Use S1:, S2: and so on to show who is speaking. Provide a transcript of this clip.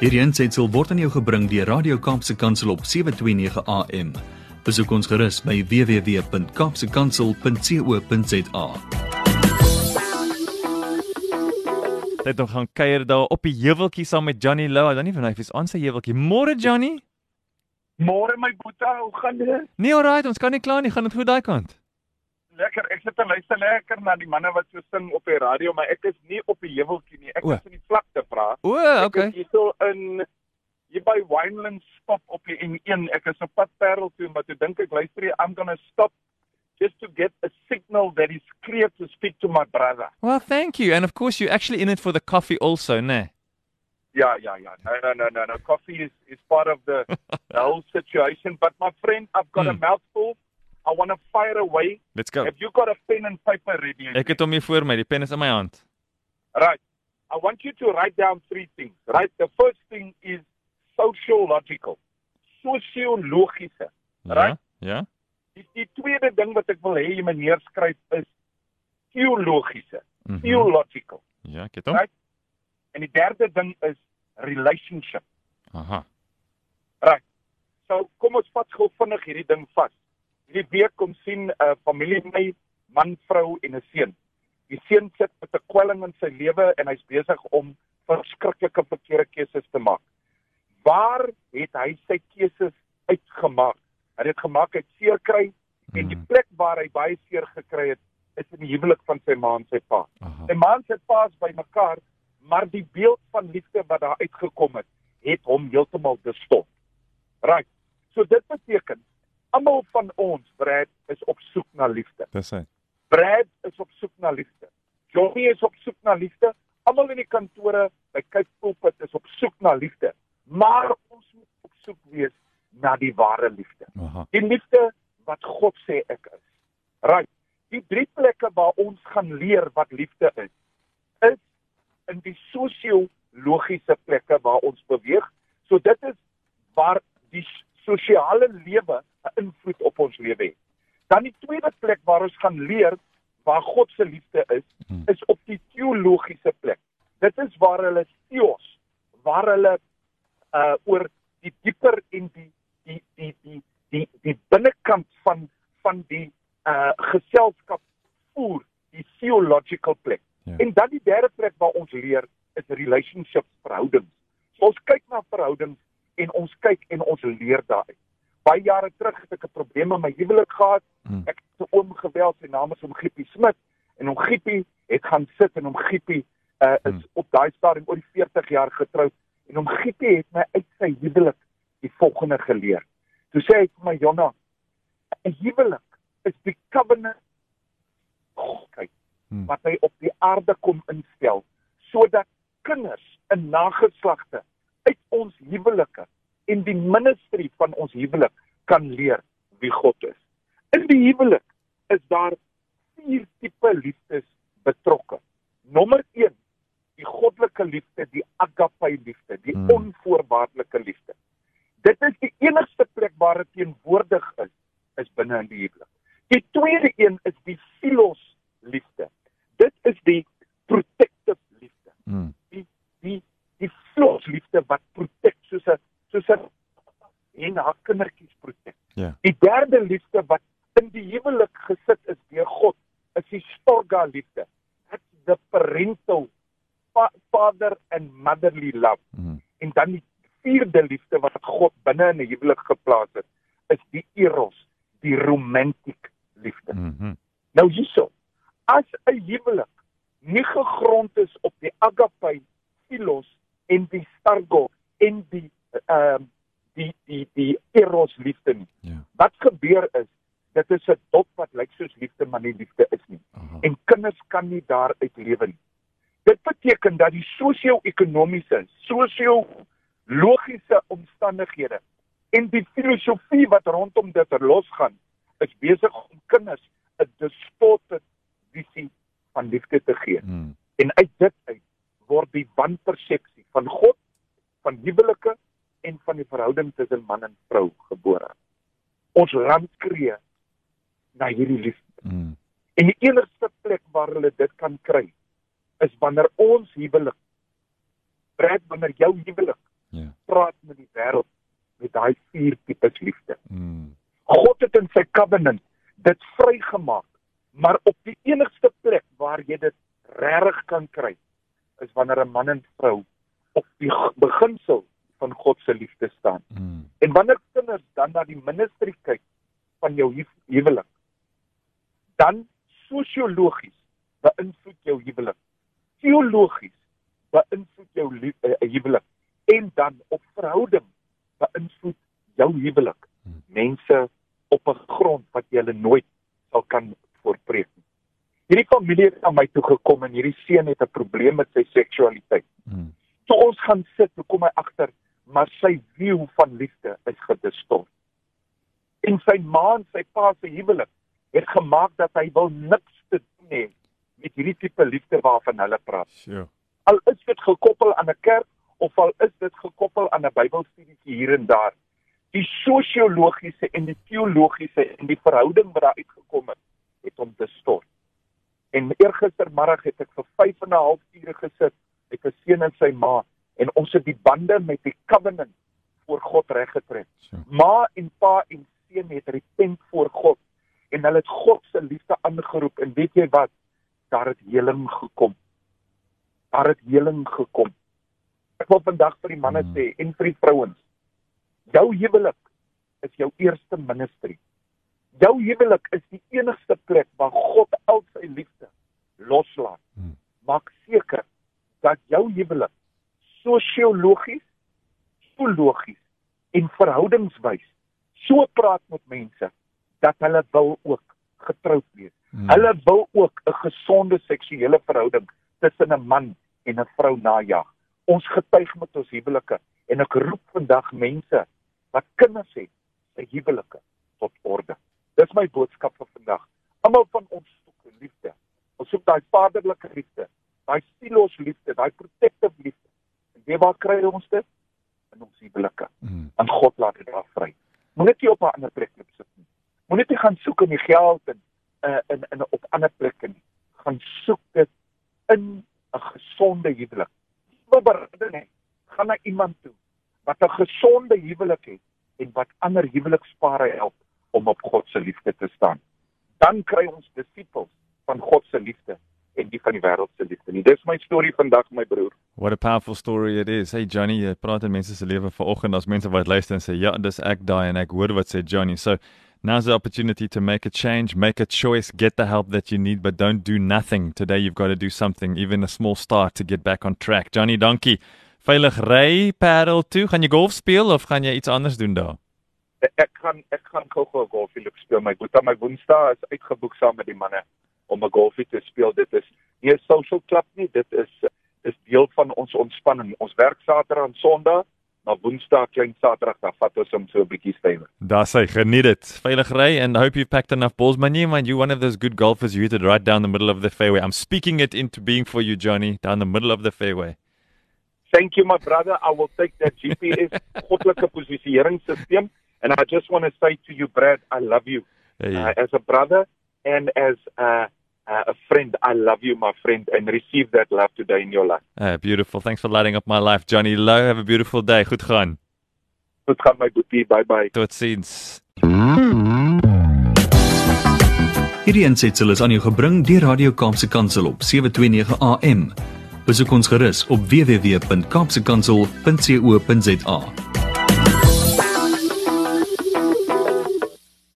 S1: Hierdie aanseit sal word aan jou gebring deur Radio Kaapse Kansel op 7:29 AM. Besoek ons gerus by www.kapsekansel.co.za.
S2: Dit nog gaan kuier daar op die heuweltjie saam met Johnny Lou. Dan nie van hy is aan sy heuweltjie. Môre Johnny.
S3: Môre my boetie, hoe gaan dit?
S2: Nee, alright, ons kan nie kla nie. Gaan dit goed daai kant?
S3: Lekker. Ek sit en luister lekker na die manne wat so sing op die radio, maar ek is nie op die heuweltjie nie. Ek
S2: O.
S3: is in die vlakte vra.
S2: O, okay.
S3: Ek is hierso in hier by Wineland stop op die N1. Ek is op pad Parel toe, maar toe dink ek luister jy, I'm going to stop just to get a signal that is clear to speak to my brother.
S2: Well, thank you. And of course you're actually in it for the coffee also, né?
S3: Ja, ja, ja. No, no, no, no, no. Coffee is is part of the, the whole situation, but my friend, I've got a
S2: Hmm.
S3: mouthful. I want to fire away.
S2: Let's go.
S3: Have you got a pen and paper ready?
S2: Ek het hom hier voor my. Die pen is in my hand.
S3: Right. I want you to write down three things. Right. The first thing is sociological, sociologiese.
S2: Ja.
S3: Right.
S2: Ja.
S3: Die, die tweede ding wat ek wil hê jy moet neerskryf is theologiese,
S2: Mhm.
S3: theological.
S2: Ja, ek het hom.
S3: Right. En die derde ding is relationship.
S2: Aha.
S3: Right. So kom ons vat gou vinnig hierdie ding vas. Hierdie week kom sien 'n uh, familie my man, vrou en 'n seun. Die seun sit met 'n kwelling in sy lewe en hy's besig om verskriklike verkeerde keuses te maak. Waar het hy sy keuses uitgemaak? Hy het gemaak uit seer kry en die
S2: Mhm.
S3: plek waar hy baie seer gekry het is in die huwelik van sy ma en sy pa.
S2: Aha.
S3: Sy ma en sy pa is bymekaar, maar die beeld van liefde wat daar uitgekom het, het hom heeltemal gestop. Right. So dit beteken almal van ons, Brad, is op soek na liefde.
S2: Dis hy.
S3: Brad is op soek na liefde. Johnny is op soek na liefde. Almal in die kantore by Cape Pulpit is op soek na liefde. Maar ons moet op soek wees na die ware liefde.
S2: Aha.
S3: Die liefde wat God sê ek is. Right. Die drie plekke waar ons gaan leer wat liefde is, is in die sosiologiese plekke waar ons beweeg. So dit is waar die sosiale lewe invloed op ons lewe het. Dan die tweede plek waar ons gaan leer waar God se liefde is,
S2: Hmm.
S3: is op die teologiese plek. Dit is waar hulle theos, waar hulle uh oor die dieper en die die die die die die binnekant van van die uh geselskap voer, die theological plek.
S2: Ja.
S3: En dan die derde plek waar ons leer is relationships, verhoudings. So ons kyk na verhoudings en ons kyk en ons leer daaruit. Baie jare terug het ek 'n probleem in my huwelik gehad.
S2: Hmm.
S3: Ek het 'n oom geweld, sy naam is om Giepie Smit en om Giepie het gaan sit en om Giepie uh, is
S2: Hmm.
S3: op daai stadium oor die 40 jaar getroud en om Giepie het my uit sy huwelik die volgende geleer. Toe sê hy vir my Jonna, 'n huwelik is die covenant kyk
S2: Hmm.
S3: wat hy op die aarde kom instel sodat kinders in nageslagte uit ons huwelike en die ministerie van ons huwelik kan leer wie God is. In die huwelik is daar vier tipe liefdes betrokke. Nommer 1, die goddelike liefde, die agape liefde, die
S2: Hmm.
S3: onvoorwaardelike liefde. Dit is die enigste plek waar dit teenwoordig is, is binne in die huwelik. Die tweede een is die philos liefde. Dit is die protective liefde.
S2: Mm.
S3: Die die die philos liefde wat protect soos 'n soos 'n en haar kindertjies protect.
S2: Ja.
S3: Die derde liefde wat in die huwelik gesit is deur God, is die storga liefde. That's the parental fa father and motherly love.
S2: Mm.
S3: En dan die vierde liefde wat God binne in 'n huwelik geplaas het, is die eros, die romantic liefde.
S2: Mhm.
S3: Nou hierso, as 'n huwelik nie gegrond is op die agape, philos en die stargo en die ehm die die die eros liefde nie.
S2: Ja.
S3: Wat gebeur is, dit is 'n dop wat lyk soos liefde maar nie liefde is nie
S2: Aha.
S3: en kinders kan nie daaruit lewe nie. Dit beteken dat die sosio-ekonomiese, sosio-logiese omstandighede en die filosofie wat rondom dit losgaan, is besig om kinders 'n distorted visie van liefde te gee.
S2: Mm.
S3: En uit dit uit word die wanpersepsie van God, van huwelike en van die verhouding tussen man en vrou gebore. Ons land skree na hierdie liefde.
S2: Mm.
S3: En die enigste plek waar hulle dit kan kry is wanneer ons huwelik Brad wanneer jou huwelik
S2: Ja.
S3: praat met die wêreld met daai vier tipes liefde.
S2: Mm.
S3: God het in sy covenant dit vrygemaak, maar op die enigste plek waar jy dit regtig kan kry is wanneer 'n man en vrou op die beginsel van God se liefde staan.
S2: Mm.
S3: En wanneer kinders dan na die ministerie kyk van jou hu- huwelik, dan sosiologies beïnvloed jou huwelik. Teologies beïnvloed jou lie- eh, huwelik en dan op verhouding beïnvloed jou huwelik.
S2: Hmm.
S3: Mense op 'n grond wat jy hulle nooit sal kan voorpreek nie. Hierdie familie het na my toe gekom en hierdie seun het 'n probleem met sy seksualiteit.
S2: Mm.
S3: Toe ons gaan sit, toe kom hy agter, maar sy view van liefde is gedistort. En sy ma en sy pa se huwelik het gemaak dat hy wil niks te doen hê met hierdie tipe liefde waarvan hulle praat.
S2: Sure.
S3: Al is dit gekoppel aan 'n kerk of al is dit gekoppel aan 'n Bybelstudietjie hier en daar. Die sosiologiese en die teologiese en die verhouding wat daar uitgekom het, het hom distort. En eergistermiddag het ek vir 5 en 'n half ure gesit met 'n seun en sy ma en ons het die bande met die covenant voor God reggetrek.
S2: Sure.
S3: Ma en pa en seun het repent voor God en hulle het God se liefde aangeroep en weet jy wat? Daar het heling gekom. Daar het heling gekom. Ek wil vandag vir die manne
S2: Mm.
S3: sê en vir die vrouens. Jou huwelik is jou eerste ministerie. Jou huwelik is die enigste plek waar God al sy liefde loslaat.
S2: Mm.
S3: Maak seker dat jou huwelik sosiologies, teologies en verhoudingswys so praat met mense dat hulle wil ook getroud wees.
S2: Mm.
S3: Hulle wil ook 'n gesonde seksuele verhouding tussen 'n man en 'n vrou najag. Ons getuig met ons huwelike en ek roep vandag mense wat kinders het, se huwelike tot orde. Dis my boodskap vir vandag. Almal van ons soek liefde. Ons soek daai vaderlike liefde, daai silos liefde, daai protective liefde. En weet waar kry ons dit? In ons huwelike.
S2: Mm.
S3: En God laat dit daar vry. Moenie op 'n ander plek loop sit nie. Moenie jy gaan soek in die geld en uh, in in op ander plekke nie. Gaan soek dit in 'n gesonde huwelik. Wil berede nie. Gaan na iemand toe wat 'n gesonde huwelik het en wat ander huwelikspare help om op God se liefde te staan. Dan kry ons disippels van God se liefde en die van die wêreld se liefde nie. Dis my storie vandag my broer.
S2: What a powerful story it is. Hey Johnny, jy praat in mense se lewe vanoggend as mense wat luister en sê ja, dis ek daai en ek hoor wat sê Johnny. So now's the opportunity to make a change, make a choice, get the help that you need, but don't do nothing. Today you've got to do something, even a small start to get back on track. Johnny, dankie. Veilig ry Parel toe. Gaan jy golf speel of gaan jy iets anders doen daar?
S3: ek gaan ek gaan gou-gou 'n golfie loop speel. My boetie, my Woensdae is uitgeboek saam met die manne om 'n golfie te speel. Dit is nie 'n social club nie, dit is is deel van ons ontspanning. Ons werk Saterdag en Sondag, maar Woensdae klein Saterdag dan vat ons hom so 'n bietjie stywer.
S2: Daar sê geniet dit. Veilig ry and I hope you've packed enough balls. Man, you man, you one of those good golfers you hit it right down the middle of the fairway. I'm speaking it into being for you Johnny, down the middle of the fairway.
S3: Thank you my brother. I will take that GPS goddelike posisieringsstelsel and I just want to say to you Brad, I love you.
S2: Hey.
S3: uh, as a brother and as uh, uh, a friend. I love you, my friend, and receive that love today in your life.
S2: Ah, beautiful. Thanks for lighting up my life, Johnny Low. Have a beautiful day. Goed gaan.
S3: Goed gaan my boetie. Bye bye.
S2: Totsiens.
S1: Hierdie aansetsel is aan jou gebring deur Radio Kaapse Kansel op 729 AM. Besoek ons gerus op www.kaapsekansel.co.za.